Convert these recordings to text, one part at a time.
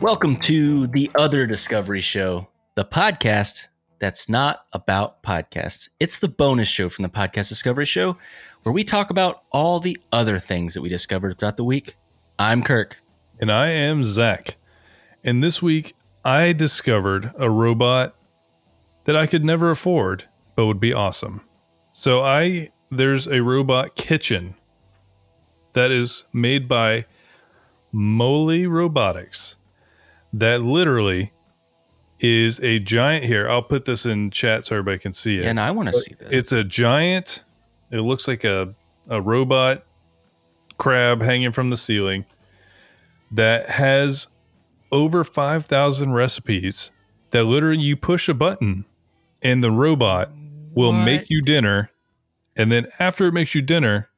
Welcome to the Other Discovery Show, the podcast that's not about podcasts. It's the bonus show from the Podcast Discovery Show where we talk about all the other things that we discovered throughout the week. I'm Kirk. And I am Zach. And this week I discovered a robot that I could never afford, but would be awesome. So I there's a robot kitchen that is made by Moley Robotics that literally is a giant here. I'll put this in chat so everybody can see it. And I want to see this. It's a giant. It looks like a a robot crab hanging from the ceiling that has over 5,000 recipes that literally you push a button and the robot will What? make you dinner and then after it makes you dinner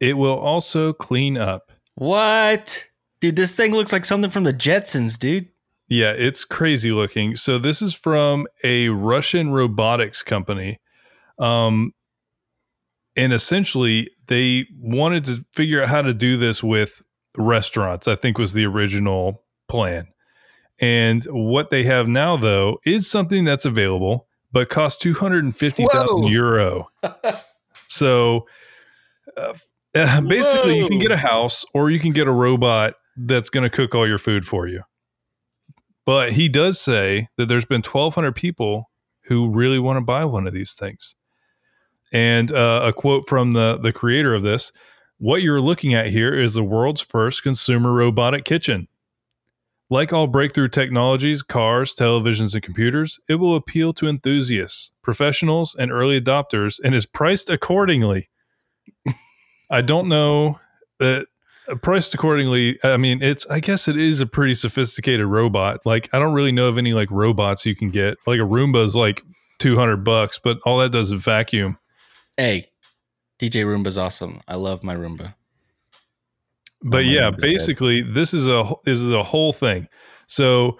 it will also clean up. what? Dude, this thing looks like something from the Jetsons, dude. Yeah, it's crazy looking. So this is from a Russian robotics company. Um and essentially they wanted to figure out how to do this with restaurants. I think was the original plan. And what they have now though is something that's available but costs 250,000 euro. so uh, uh, basically you can get a house or you can get a robot that's going to cook all your food for you. But he does say that there's been 1,200 people who really want to buy one of these things. And uh, a quote from the, the creator of this What you're looking at here is the world's first consumer robotic kitchen. Like all breakthrough technologies, cars, televisions, and computers, it will appeal to enthusiasts, professionals, and early adopters and is priced accordingly. I don't know that uh, priced accordingly. I mean, it's I guess it is a pretty sophisticated robot. Like I don't really know of any like robots you can get. Like a Roomba is like two hundred bucks, but all that does is vacuum. Hey, DJ Roomba's awesome. I love my Roomba. But Oh, yeah, Roomba's dead. basically this is a this is a whole thing. So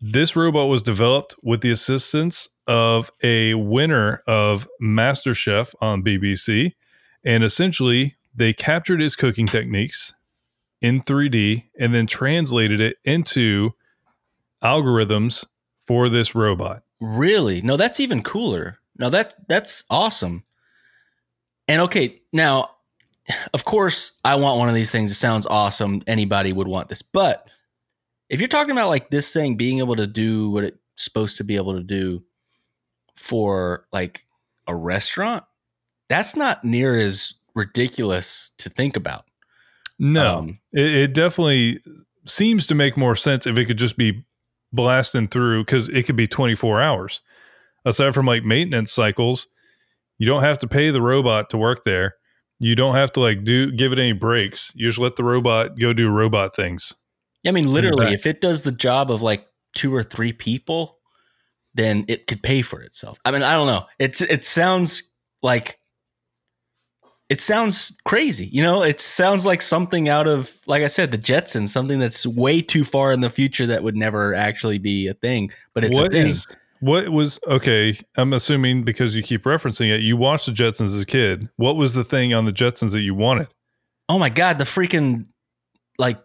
this robot was developed with the assistance of a winner of MasterChef on BBC, and essentially they captured his cooking techniques in 3D and then translated it into algorithms for this robot. Really? No, that's even cooler. No, that that's awesome. And okay, now, of course, I want one of these things. It sounds awesome. Anybody would want this, but if you're talking about like this thing being able to do what it's supposed to be able to do for like a restaurant, that's not near as ridiculous to think about. No, Um, it, it definitely seems to make more sense if it could just be blasting through because it could be 24 hours. Aside from like maintenance cycles, you don't have to pay the robot to work there. You don't have to like do give it any breaks. You just let the robot go do robot things. Yeah, I mean, literally, if it does the job of like two or three people, then it could pay for itself. I mean, I don't know. It's it sounds like it sounds crazy. You know, it sounds like something out of like I said, the Jetsons, something that's way too far in the future that would never actually be a thing. But it's What a thing. is what was okay? I'm assuming because you keep referencing it, you watched the Jetsons as a kid. What was the thing on the Jetsons that you wanted? oh my god, the freaking like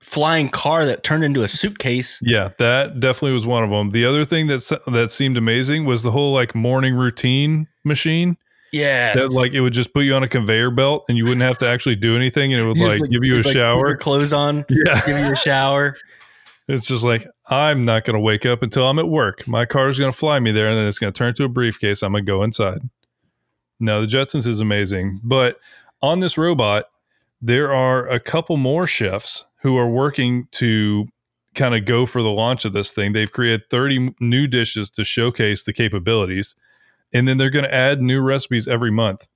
flying car that turned into a suitcase. Yeah, that definitely was one of them. The other thing that that seemed amazing was the whole like morning routine machine. Yeah, That like it would just put you on a conveyor belt and you wouldn't have to actually do anything, and it would You like give you a like, shower. your clothes on, Yeah, give you a shower. It's just like I'm not going to wake up until I'm at work. My car is going to fly me there, and then it's going to turn to a briefcase. I'm going to go inside. Now the Jetsons is amazing, but on this robot, there are a couple more chefs who are working to kind of go for the launch of this thing. They've created 30 new dishes to showcase the capabilities, and then they're going to add new recipes every month.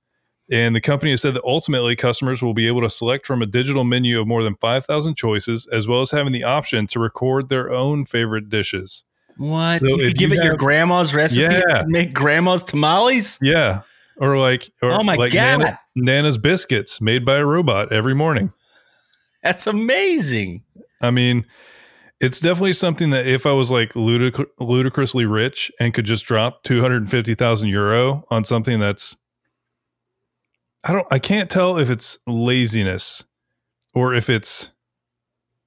And the company has said that ultimately customers will be able to select from a digital menu of more than 5,000 choices, as well as having the option to record their own favorite dishes. What? So you could give you it your grandma's recipe Yeah. make grandma's tamales? Yeah. Or like, or Oh my like God. Nana- Nana's biscuits made by a robot every morning. That's amazing. I mean, it's definitely something that if I was like ludic- ludicrously rich and could just drop 250,000 euro on something that's, I don't, I can't tell if it's laziness or if it's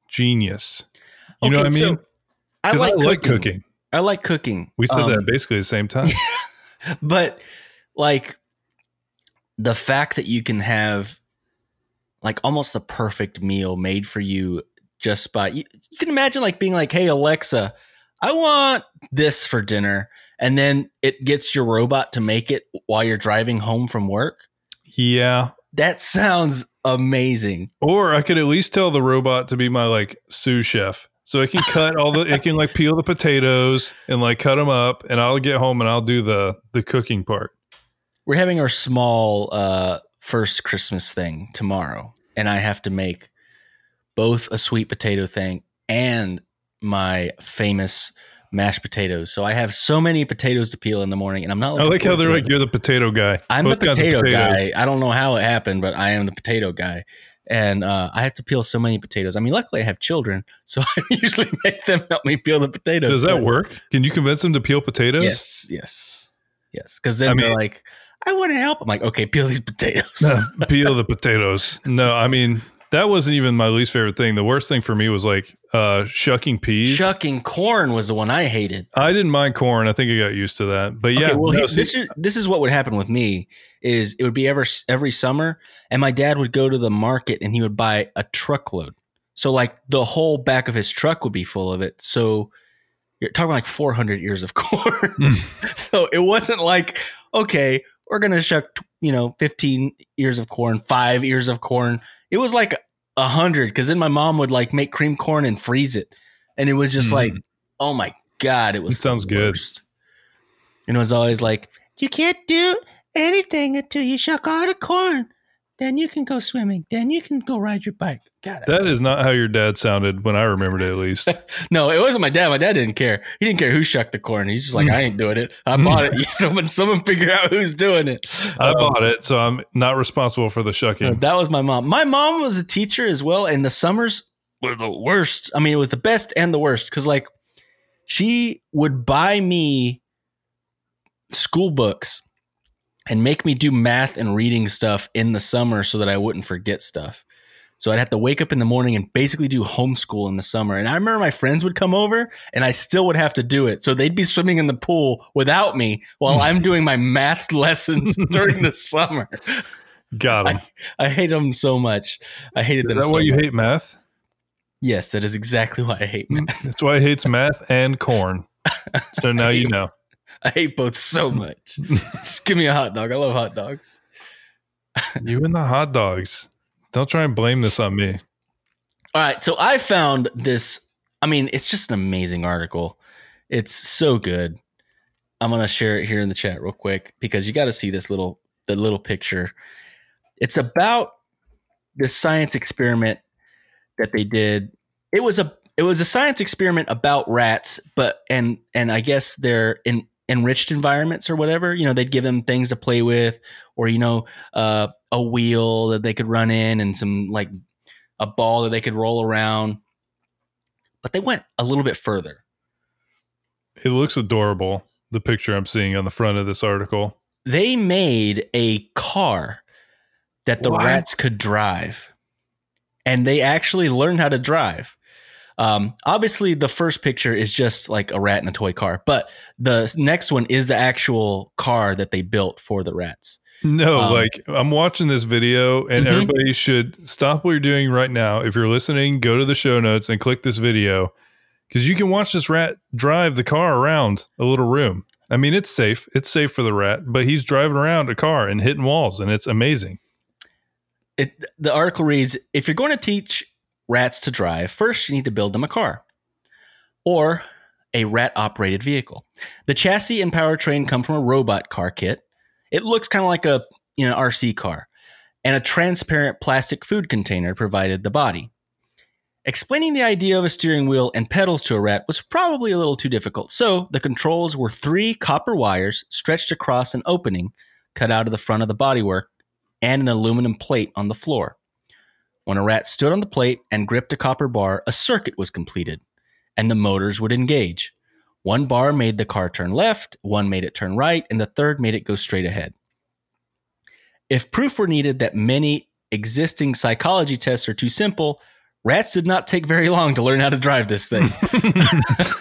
genius. You know what I mean? I like, I like cooking. cooking. I like cooking. We said Um, that basically the same time. but like the fact that you can have like almost the perfect meal made for you just by you, you can imagine like being like hey alexa i want this for dinner and then it gets your robot to make it while you're driving home from work yeah. that sounds amazing Or I could at least tell the robot to be my like sous chef. So it can cut all the it can like peel the potatoes and like cut them up and I'll get home and I'll do the the cooking part. we're having our small uh first christmas thing tomorrow and i have to make both a sweet potato thing and my famous mashed potatoes. So i have so many potatoes to peel in the morning and i'm not I like how they're like you're the potato guy. i'm the Both of potato guy. I don't know how it happened but i am the potato guy. And uh, i have to peel so many potatoes. I mean luckily i have children so i usually make them help me peel the potatoes. Does that work? Can you convince them to peel potatoes? yes yes yes. Because then I they're like i want to help. I'm like okay peel these potatoes. No, peel the potatoes. No, I mean that wasn't even my least favorite thing. The worst thing for me was like uh shucking peas. Shucking corn was the one I hated. I didn't mind corn. I think I got used to that. But yeah, okay, well, no, he- this is this is what would happen with me is it would be every every summer, and my dad would go to the market and he would buy a truckload. So like the whole back of his truck would be full of it. So you're talking like 400 ears of corn. so it wasn't like okay, we're gonna shuck you know 15 ears of corn, five ears of corn. It was like a hundred because then my mom would like make cream corn and freeze it, and it was just Mhm. like oh my god, it was It sounds good. And it was always like, you can't do anything until you shuck all the corn. Then you can go swimming. Then you can go ride your bike. God, I- that is not how your dad sounded when I remembered it at least. no, it wasn't my dad. My dad didn't care. He didn't care who shucked the corn. He's just like, I ain't doing it. I bought it. Someone, someone figure out who's doing it. I Um, bought it, so I'm not responsible for the shucking. That was my mom. My mom was a teacher as well, and the summers were the worst. I mean, it was the best and the worst because, like, she would buy me school books and make me do math and reading stuff in the summer so that I wouldn't forget stuff. So I'd have to wake up in the morning and basically do homeschool in the summer. And I remember my friends would come over and I still would have to do it. So they'd be swimming in the pool without me while I'm doing my math lessons during the summer. Got him. I hate them so much. I hated Is them. Is that so why you much. hate math? Yes, that is exactly why I hate math. That's why he hates math and corn. So now you know. I hate both so much. Just give me a hot dog. I love hot dogs. You and the hot dogs. Don't try and blame this on me. All right, so I found this. I mean, it's just an amazing article. It's so good. I'm gonna share it here in the chat real quick because you got to see this little the little picture. It's about this science experiment that they did. It was a it was a science experiment about rats, but and and I guess they're in enriched environments or whatever. You know, they'd give them things to play with, or you know, uh, a wheel that they could run in, and some like a ball that they could roll around. But they went a little bit further. It looks adorable, the picture I'm seeing on the front of this article. They made a car that the What? rats could drive, and they actually learned how to drive. Um, obviously, the first picture is just like a rat in a toy car, but the next one is the actual car that they built for the rats. No, Um, like I'm watching this video and Mhm. everybody should stop what you're doing right now. If you're listening, go to the show notes and click this video because you can watch this rat drive the car around a little room. I mean, it's safe. It's safe for the rat, but he's driving around a car and hitting walls and it's amazing. It, the article reads If you're going to teach rats to drive, first you need to build them a car or a rat operated vehicle. The chassis and powertrain come from a robot car kit. It looks kind of like a you know RC car, and a transparent plastic food container provided the body. Explaining the idea of a steering wheel and pedals to a rat was probably a little too difficult, so the controls were three copper wires stretched across an opening cut out of the front of the bodywork and an aluminum plate on the floor. When a rat stood on the plate and gripped a copper bar, a circuit was completed, and the motors would engage. One bar made the car turn left, one made it turn right, and the third made it go straight ahead. If proof were needed that many existing psychology tests are too simple, rats did not take very long to learn how to drive this thing.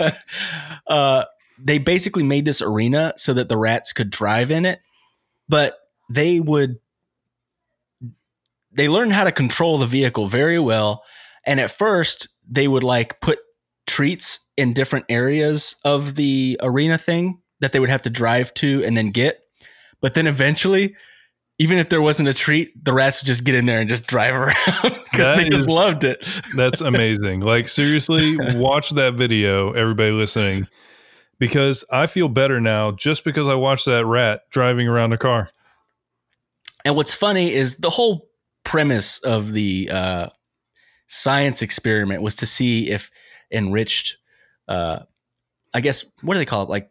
uh, they basically made this arena so that the rats could drive in it, but they would they learned how to control the vehicle very well. And at first, they would like put treats in different areas of the arena thing that they would have to drive to and then get. But then eventually, even if there wasn't a treat, the rats would just get in there and just drive around because they just loved it. That's amazing. like seriously, watch that video, everybody listening, because I feel better now just because I watched that rat driving around a car. And what's funny is the whole premise of the uh, science experiment was to see if enriched, uh, I guess, what do they call it? Like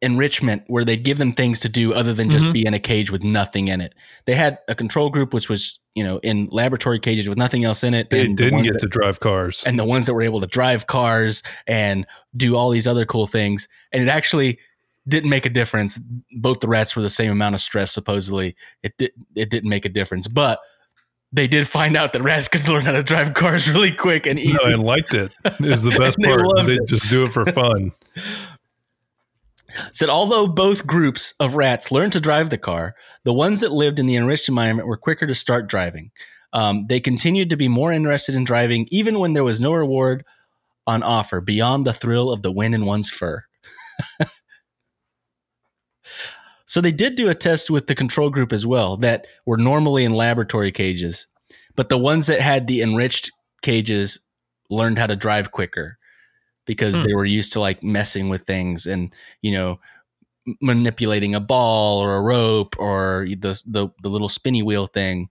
enrichment, where they'd give them things to do other than just Mhm. be in a cage with nothing in it. They had a control group, which was, you know, in laboratory cages with nothing else in it. They didn't ones get that- to drive cars. and the ones that were able to drive cars and do all these other cool things. And it actually didn't make a difference. Both the rats were the same amount of stress, supposedly. It did it didn't make a difference. But they did find out that rats could learn how to drive cars really quick and easy. No, and liked it is the best They part. They it. just do it for fun. Said although both groups of rats learned to drive the car, the ones that lived in the enriched environment were quicker to start driving. Um, they continued to be more interested in driving, even when there was no reward on offer beyond the thrill of the win in one's fur. So they did do a test with the control group as well that were normally in laboratory cages, but the ones that had the enriched cages learned how to drive quicker because Hmm. they were used to like messing with things and you know manipulating a ball or a rope or the the, the little spinny wheel thing.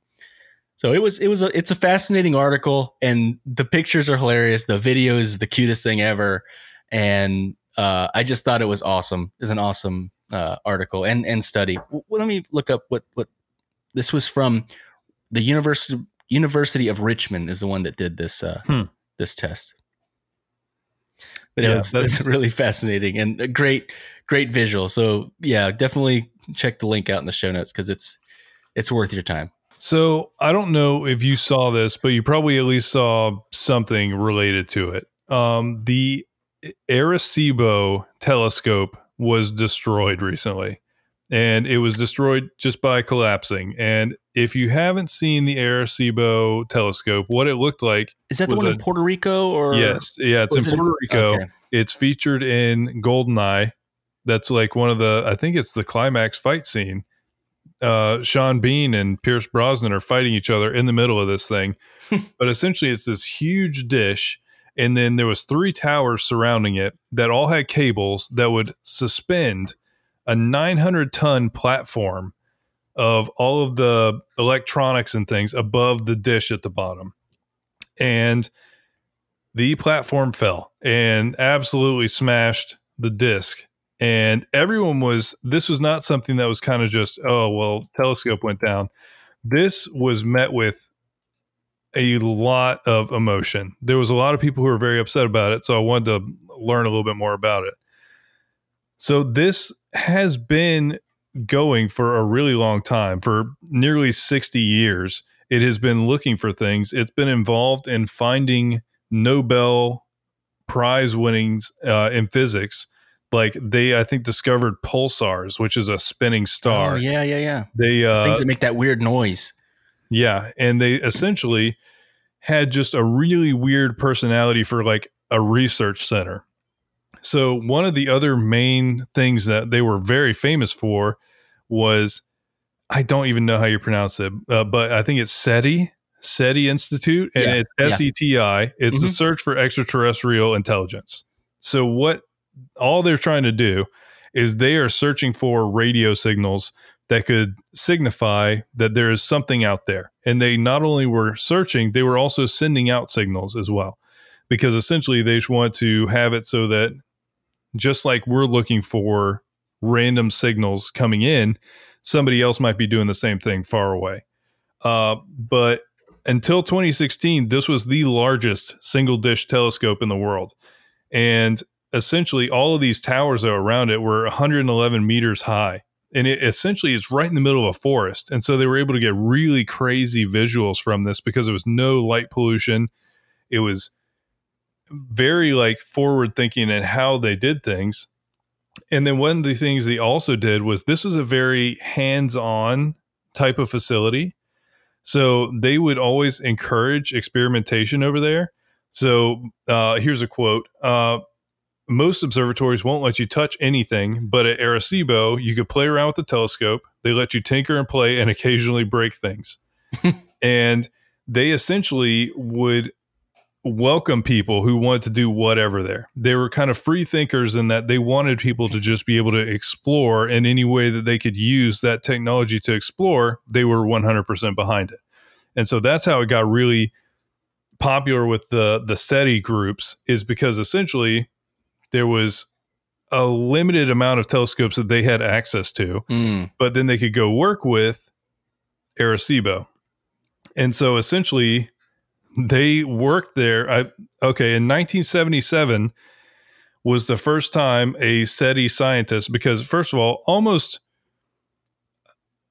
So it was it was a it's a fascinating article and the pictures are hilarious. The video is the cutest thing ever, and uh, I just thought it was awesome. It's an awesome uh, article and and study. W- let me look up what what this was from. The University University of Richmond is the one that did this uh, Hmm. this test. But it Yeah, was, that's- it's really fascinating and a great great visual. So yeah, definitely check the link out in the show notes because it's it's worth your time. So I don't know if you saw this, but you probably at least saw something related to it. Um, the Arecibo telescope was destroyed recently, and it was destroyed just by collapsing. And if you haven't seen the Arecibo telescope, what it looked like, Is that the one a- in Puerto Rico or yes, yeah, it's in it- Puerto Rico. Okay. It's featured in Goldeneye. That's like one of the, I think it's the climax fight scene. Uh, Sean Bean and Pierce Brosnan are fighting each other in the middle of this thing. but essentially, it's this huge dish, and then there was three towers surrounding it that all had cables that would suspend a 900 ton platform of all of the electronics and things above the dish at the bottom. And the platform fell and absolutely smashed the disc. And everyone was, this was not something that was kind of just, oh, well, telescope went down. This was met with a lot of emotion. There was a lot of people who were very upset about it. So I wanted to learn a little bit more about it. So this has been going for a really long time, for nearly 60 years. It has been looking for things. It's been involved in finding Nobel Prize winnings uh, in physics. Like they, I think, discovered pulsars, which is a spinning star. Oh, yeah, yeah, yeah. They, uh, Things that make that weird noise. Yeah, and they essentially had just a really weird personality for like a research center. So one of the other main things that they were very famous for was I don't even know how you pronounce it, uh, but I think it's SETI, SETI Institute, and Yeah, it's. S E T I. It's the Mhm. search for extraterrestrial intelligence. So what all they're trying to do is they are searching for radio signals that could signify that there is something out there. And they not only were searching, they were also sending out signals as well. Because essentially they just want to have it so that just like we're looking for random signals coming in, somebody else might be doing the same thing far away. Uh, but until 2016, this was the largest single dish telescope in the world. And essentially, all of these towers that around it were 111 meters high. And it essentially is right in the middle of a forest. And so they were able to get really crazy visuals from this because there was no light pollution. It was very like forward thinking and how they did things. And then one of the things they also did was this was a very hands on type of facility. So they would always encourage experimentation over there. So uh, here's a quote uh, Most observatories won't let you touch anything, but at Arecibo, you could play around with the telescope. They let you tinker and play and occasionally break things. and they essentially would welcome people who wanted to do whatever there. They were kind of free thinkers in that they wanted people to just be able to explore in any way that they could use that technology to explore. They were 100% behind it. And so that's how it got really popular with the the SETI groups is because essentially there was a limited amount of telescopes that they had access to, Mm. but then they could go work with Arecibo. And so essentially they worked there. I okay, in 1977 was the first time a SETI scientist because first of all, almost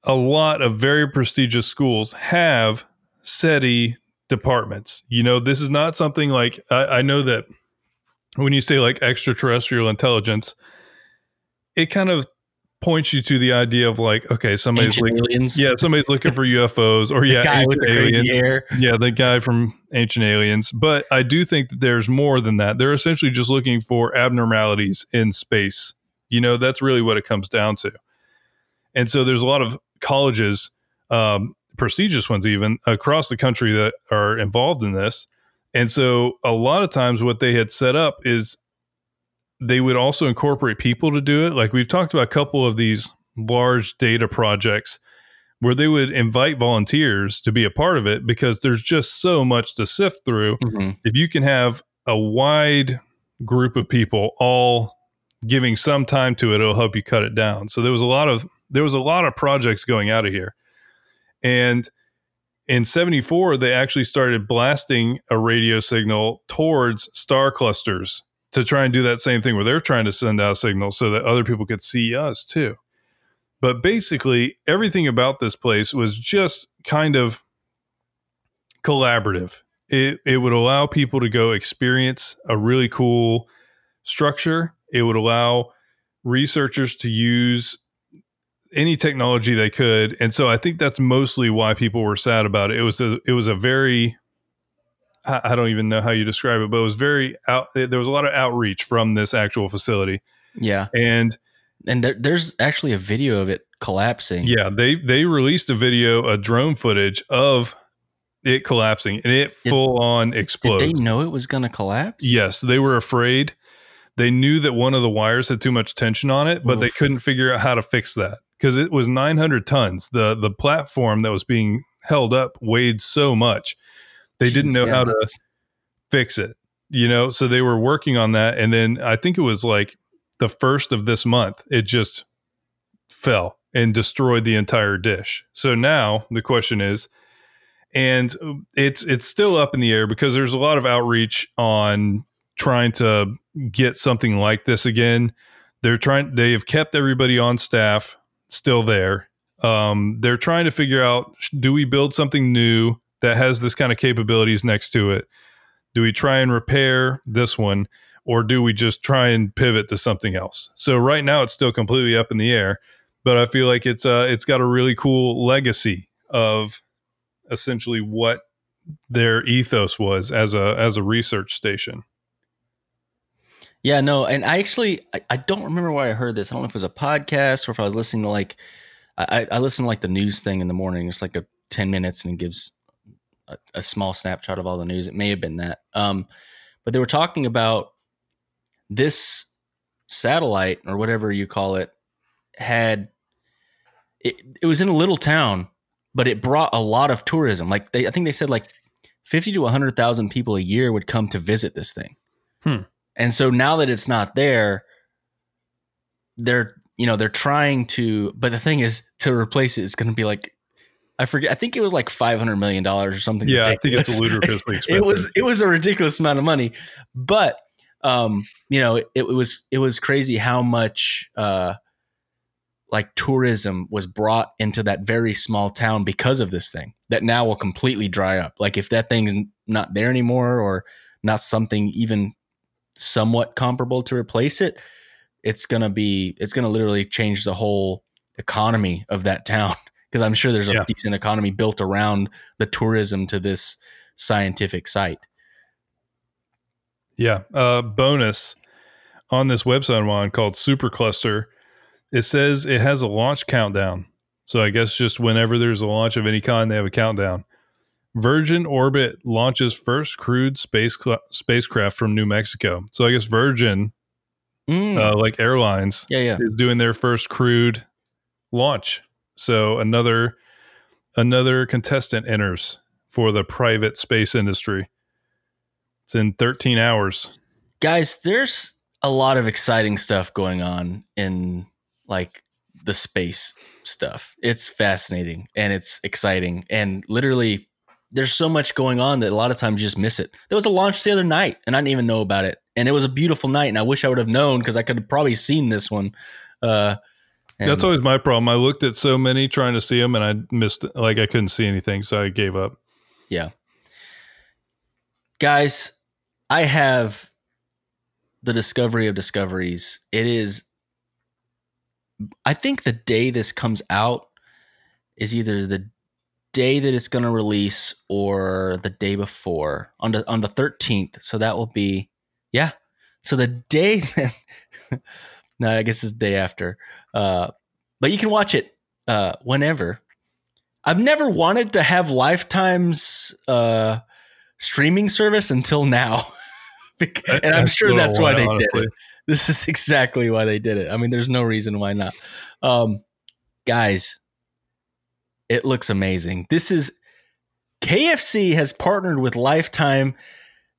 a lot of very prestigious schools have SETI departments. You know, this is not something like I, I know that when you say like extraterrestrial intelligence, it kind of points you to the idea of like, okay, somebody's Ancient like, aliens. yeah, somebody's looking for UFOs or yeah, guy with the crazy hair. Yeah, the guy from Ancient Aliens. But I do think that there's more than that. They're essentially just looking for abnormalities in space. You know, that's really what it comes down to. And so there's a lot of colleges, um, prestigious ones even, across the country that are involved in this. And so a lot of times what they had set up is they would also incorporate people to do it. Like we've talked about a couple of these large data projects where they would invite volunteers to be a part of it because there's just so much to sift through. Mhm. If you can have a wide group of people all giving some time to it, it'll help you cut it down. So there was a lot of there was a lot of projects going out of here. And in 74 they actually started blasting a radio signal towards star clusters to try and do that same thing where they're trying to send out signals so that other people could see us too. But basically, everything about this place was just kind of collaborative. It, it would allow people to go experience a really cool structure. It would allow researchers to use any technology they could. And so I think that's mostly why people were sad about it. It was a, it was a very I don't even know how you describe it, but it was very out. There was a lot of outreach from this actual facility, Yeah, and and there, there's actually a video of it collapsing. yeah, they they released a video, a drone footage of it collapsing, and it Did- full on Did explodes. they know it was going to collapse? Yes, they were afraid. They knew that one of the wires had too much tension on it, but they couldn't figure out how to fix that because it was 900 tons. the The platform that was being held up weighed so much. They didn't know yeah, how to fix it. You know, so they were working on that, and then I think it was like the first of this month, it just fell and destroyed the entire dish. So now the question is, and uh, it's it's still up in the air because there's a lot of outreach on trying to get something like this again. They're trying. They have kept everybody on staff still there. Um, they're trying to figure out: do we build something new that has this kind of capabilities next to it? Do we try and repair this one, or do we just try and pivot to something else? So right now, it's still completely up in the air. But I feel like it's uh, it's got a really cool legacy of essentially what their ethos was as a as a research station. Yeah, no, and I actually I, I don't remember where I heard this. I don't know if it was a podcast or if I was listening to like I, I listen to like the news thing in the morning. It's like a ten minutes and it gives a, a small snapshot of all the news. It may have been that. Um, but they were talking about this satellite or whatever you call it had it, it was in a little town, but it brought a lot of tourism. Like they I think they said like fifty to hundred thousand people a year would come to visit this thing. Hmm. And so now that it's not there, they're you know they're trying to. But the thing is, to replace it, it's going to be like I forget. I think it was like five hundred million dollars or something. Yeah, I think it's ridiculous. ludicrously expensive. it was it was a ridiculous amount of money, but um, you know, it, it was it was crazy how much uh, like tourism was brought into that very small town because of this thing that now will completely dry up. Like if that thing's not there anymore or not something even somewhat comparable to replace it, it's gonna be it's gonna literally change the whole economy of that town because I'm sure there's a Yeah. decent economy built around the tourism to this scientific site. Yeah. Uh, bonus on this website I'm on called Supercluster, it says it has a launch countdown. So I guess just whenever there's a launch of any kind, they have a countdown. Virgin Orbit launches first crewed space spacecraft from New Mexico. So I guess Virgin, Mm, uh, like airlines, yeah, yeah. is doing their first crewed launch. So another another contestant enters for the private space industry. It's in 13 hours. guys there's a lot of exciting stuff going on in like the space stuff it's fascinating and it's exciting and literally there's so much going on that a lot of times you just miss it there was a launch the other night and i didn't even know about it and it was a beautiful night and i wish i would have known because i could have probably seen this one uh and- That's always my problem. I looked at so many trying to see them and I missed like I couldn't see anything, so I gave up. Yeah. Guys i have the discovery of discoveries it is i think the day this comes out is either the day that it's going to release or the day before on the on the 13th so that will be yeah so the day no i guess it's the day after uh but you can watch it uh whenever i've never wanted to have lifetime's uh streaming service until now. And I'm That's sure that's why they did it. This is exactly why they did it. I mean, there's no reason why not. Um, guys, it looks amazing. This is KFC has partnered with Lifetime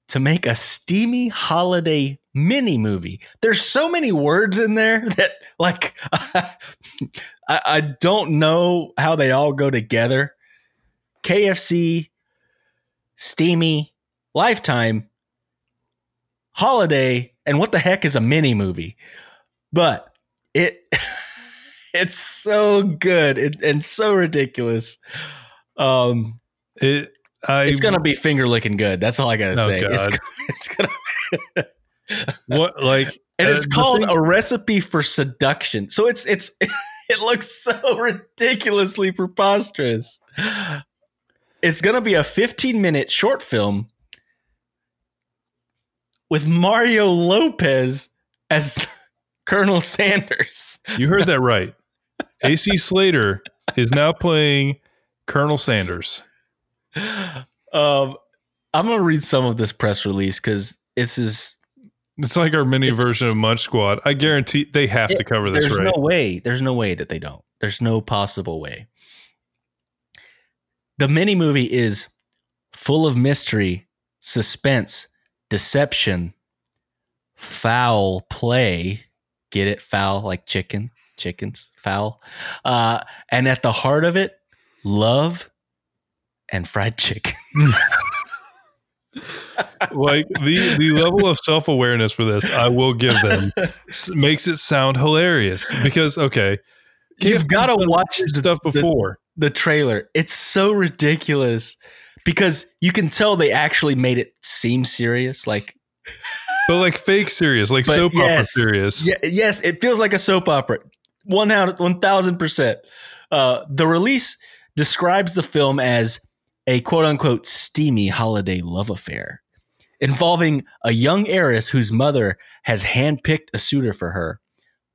to make a steamy holiday mini movie. There's so many words in there that, like, I, I don't know how they all go together. KFC, steamy, lifetime, holiday, and what the heck is a mini movie? But it's so good and, and so ridiculous. Um It I it's gonna be finger licking good. That's all I gotta Oh, say. It's, it's gonna what like and uh, it's called thing- a recipe for seduction. So it's it's it looks so ridiculously preposterous. It's gonna be a 15 minute short film with Mario Lopez as Colonel Sanders. you heard that right. AC Slater is now playing Colonel Sanders. Um, I'm gonna read some of this press release because this is It's like our mini It's- version of Munch Squad. I guarantee they have to cover this there's right. no way. There's no way that they don't. There's no possible way. The mini movie is full of mystery, suspense, deception, foul play. Get it? Foul like chicken, chickens, fowl. Uh, and at the heart of it, love and fried chicken. like the the level of self awareness for this, I will give them makes it sound hilarious because okay, You've got to watch the, stuff before. the trailer. It's so ridiculous because you can tell they actually made it seem serious. Like, but like fake serious, like But soap opera serious. yeah, yes, it feels like a soap opera. One out, one thousand percent. Uh, the release describes the film as a quote unquote steamy holiday love affair involving a young heiress whose mother has handpicked a suitor for her.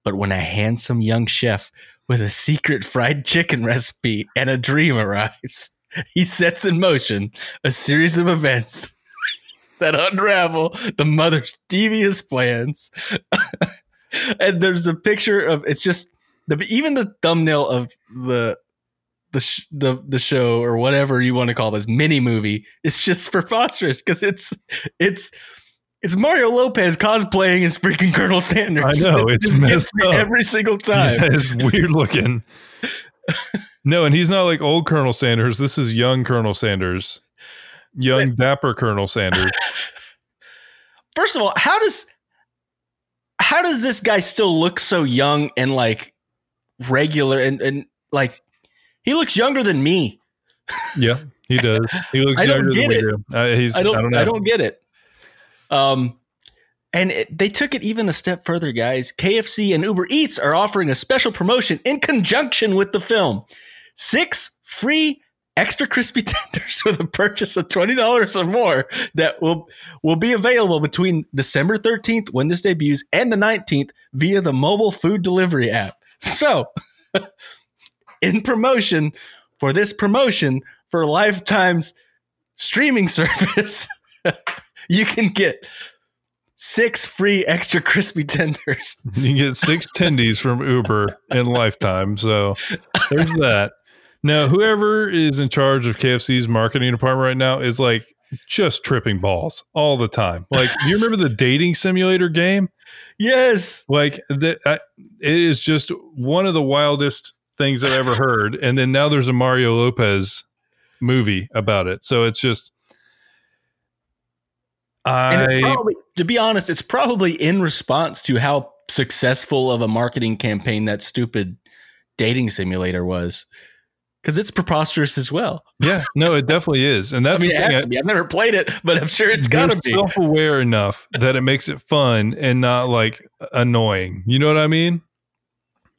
But when a handsome young chef with a secret fried chicken recipe and a dream arrives, he sets in motion a series of events that unravel the mother's devious plans. and there's a picture of it's just the even the thumbnail of the the sh- the the show or whatever you want to call this mini movie it's just preposterous because it's it's it's Mario Lopez cosplaying as freaking Colonel Sanders. I know, It it's messed me up. every single time. Yeah, it's weird looking. no, and he's not like old Colonel Sanders. This is young Colonel Sanders, young dapper Colonel Sanders. First of all, how does how does this guy still look so young and like regular and and like he looks younger than me. Yeah, he does. He looks I don't younger than get we it. do. Uh, he's, I don't, I know. don't get it. Um, and it, they took it even a step further, guys. KFC and Uber Eats are offering a special promotion in conjunction with the film. Six free extra crispy tenders with a purchase of twenty dollars or more that will will be available between December thirteenth when this debuts and the nineteenth via the mobile food delivery app. So, in promotion for this promotion for Lifetime's streaming service, you can get six free extra crispy tenders. You get six tendies from Uber in lifetime. So there's that. Now, whoever is in charge of KFC's marketing department right now is like just tripping balls all the time. Like, do you remember the dating simulator game? Yes. Like, the, I, it is just one of the wildest things I've ever heard. And then now there's a Mario Lopez movie about it. So it's just. And I it's probably, to be honest, it's probably in response to how successful of a marketing campaign that stupid dating simulator was. Because it's preposterous as well. yeah no it definitely is and I that's mean, it has to be. I've never played it, but I'm sure it's got to be. self-aware enough that it makes it fun and not like annoying. You know what I mean?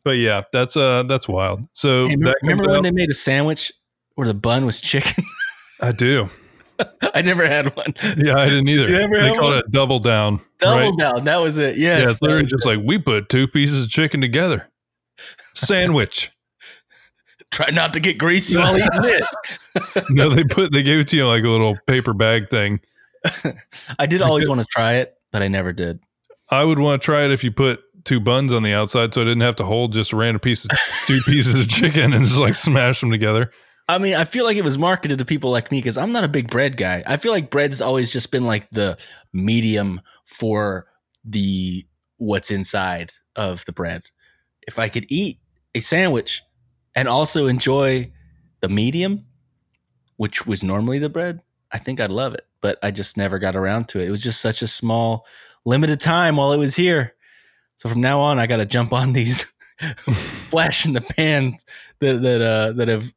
But yeah, that's uh that's wild. So Hey, remember, remember when they made a sandwich where the bun was chicken? I do. I never had one. Yeah, I didn't either. They called one? it double down. Double right? down. That was it. Yes. yeah, it's literally just it. like we put two pieces of chicken together. Sandwich. Try not to get greasy while eating this. no, they put they gave it to you like a little paper bag thing. I did always want to try it, but I never did. I would want to try it if you put two buns on the outside so I didn't have to hold just a random piece of two pieces of chicken and just like smash them together. I mean, I feel like it was marketed to people like me because I'm not a big bread guy. I feel like bread's always just been like the medium for the what's inside of the bread. If I could eat a sandwich and also enjoy the medium, which was normally the bread, I think I'd love it. But I just never got around to it. It was just such a small, limited time while it was here. So from now on, I got to jump on these flash in the pan that that uh, that have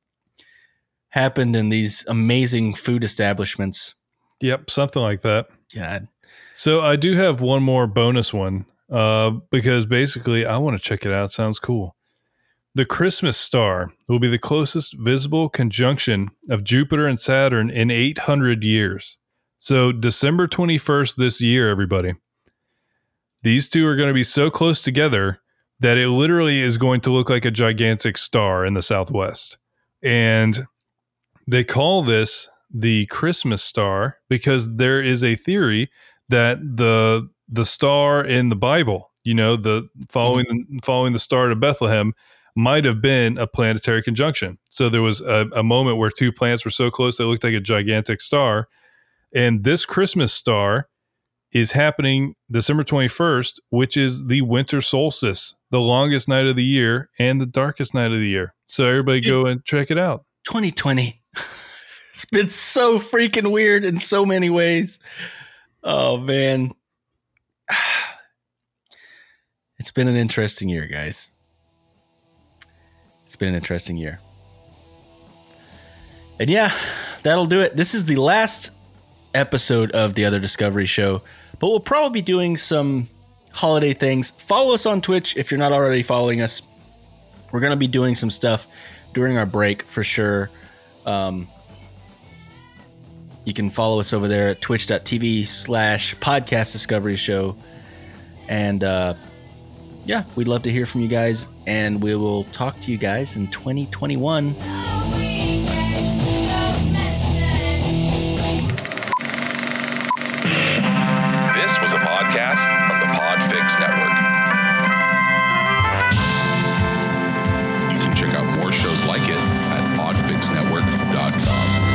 happened in these amazing food establishments. Yep, something like that. God, So I do have one more bonus one uh, because basically I want to check it out. Sounds cool. The Christmas star will be the closest visible conjunction of Jupiter and Saturn in 800 years. So December 21st this year, everybody. These two are going to be so close together that it literally is going to look like a gigantic star in the southwest. And they call this the Christmas star because there is a theory that the the star in the Bible, you know, the following mm-hmm. following the star to Bethlehem, might have been a planetary conjunction. So there was a, a moment where two planets were so close they looked like a gigantic star, and this Christmas star is happening December twenty first, which is the winter solstice, the longest night of the year and the darkest night of the year. So everybody go and check it out. 2020. it's been so freaking weird in so many ways. Oh man. It's been an interesting year, guys. Been an interesting year. And yeah, that'll do it. This is the last episode of the Other Discovery Show, but we'll probably be doing some holiday things. Follow us on Twitch if you're not already following us. We're going to be doing some stuff during our break for sure. Um, you can follow us over there at twitch.tv slash podcast discovery show. And uh, yeah, we'd love to hear from you guys. And we will talk to you guys in 2021. This was a podcast from the Podfix Network. You can check out more shows like it at podfixnetwork.com.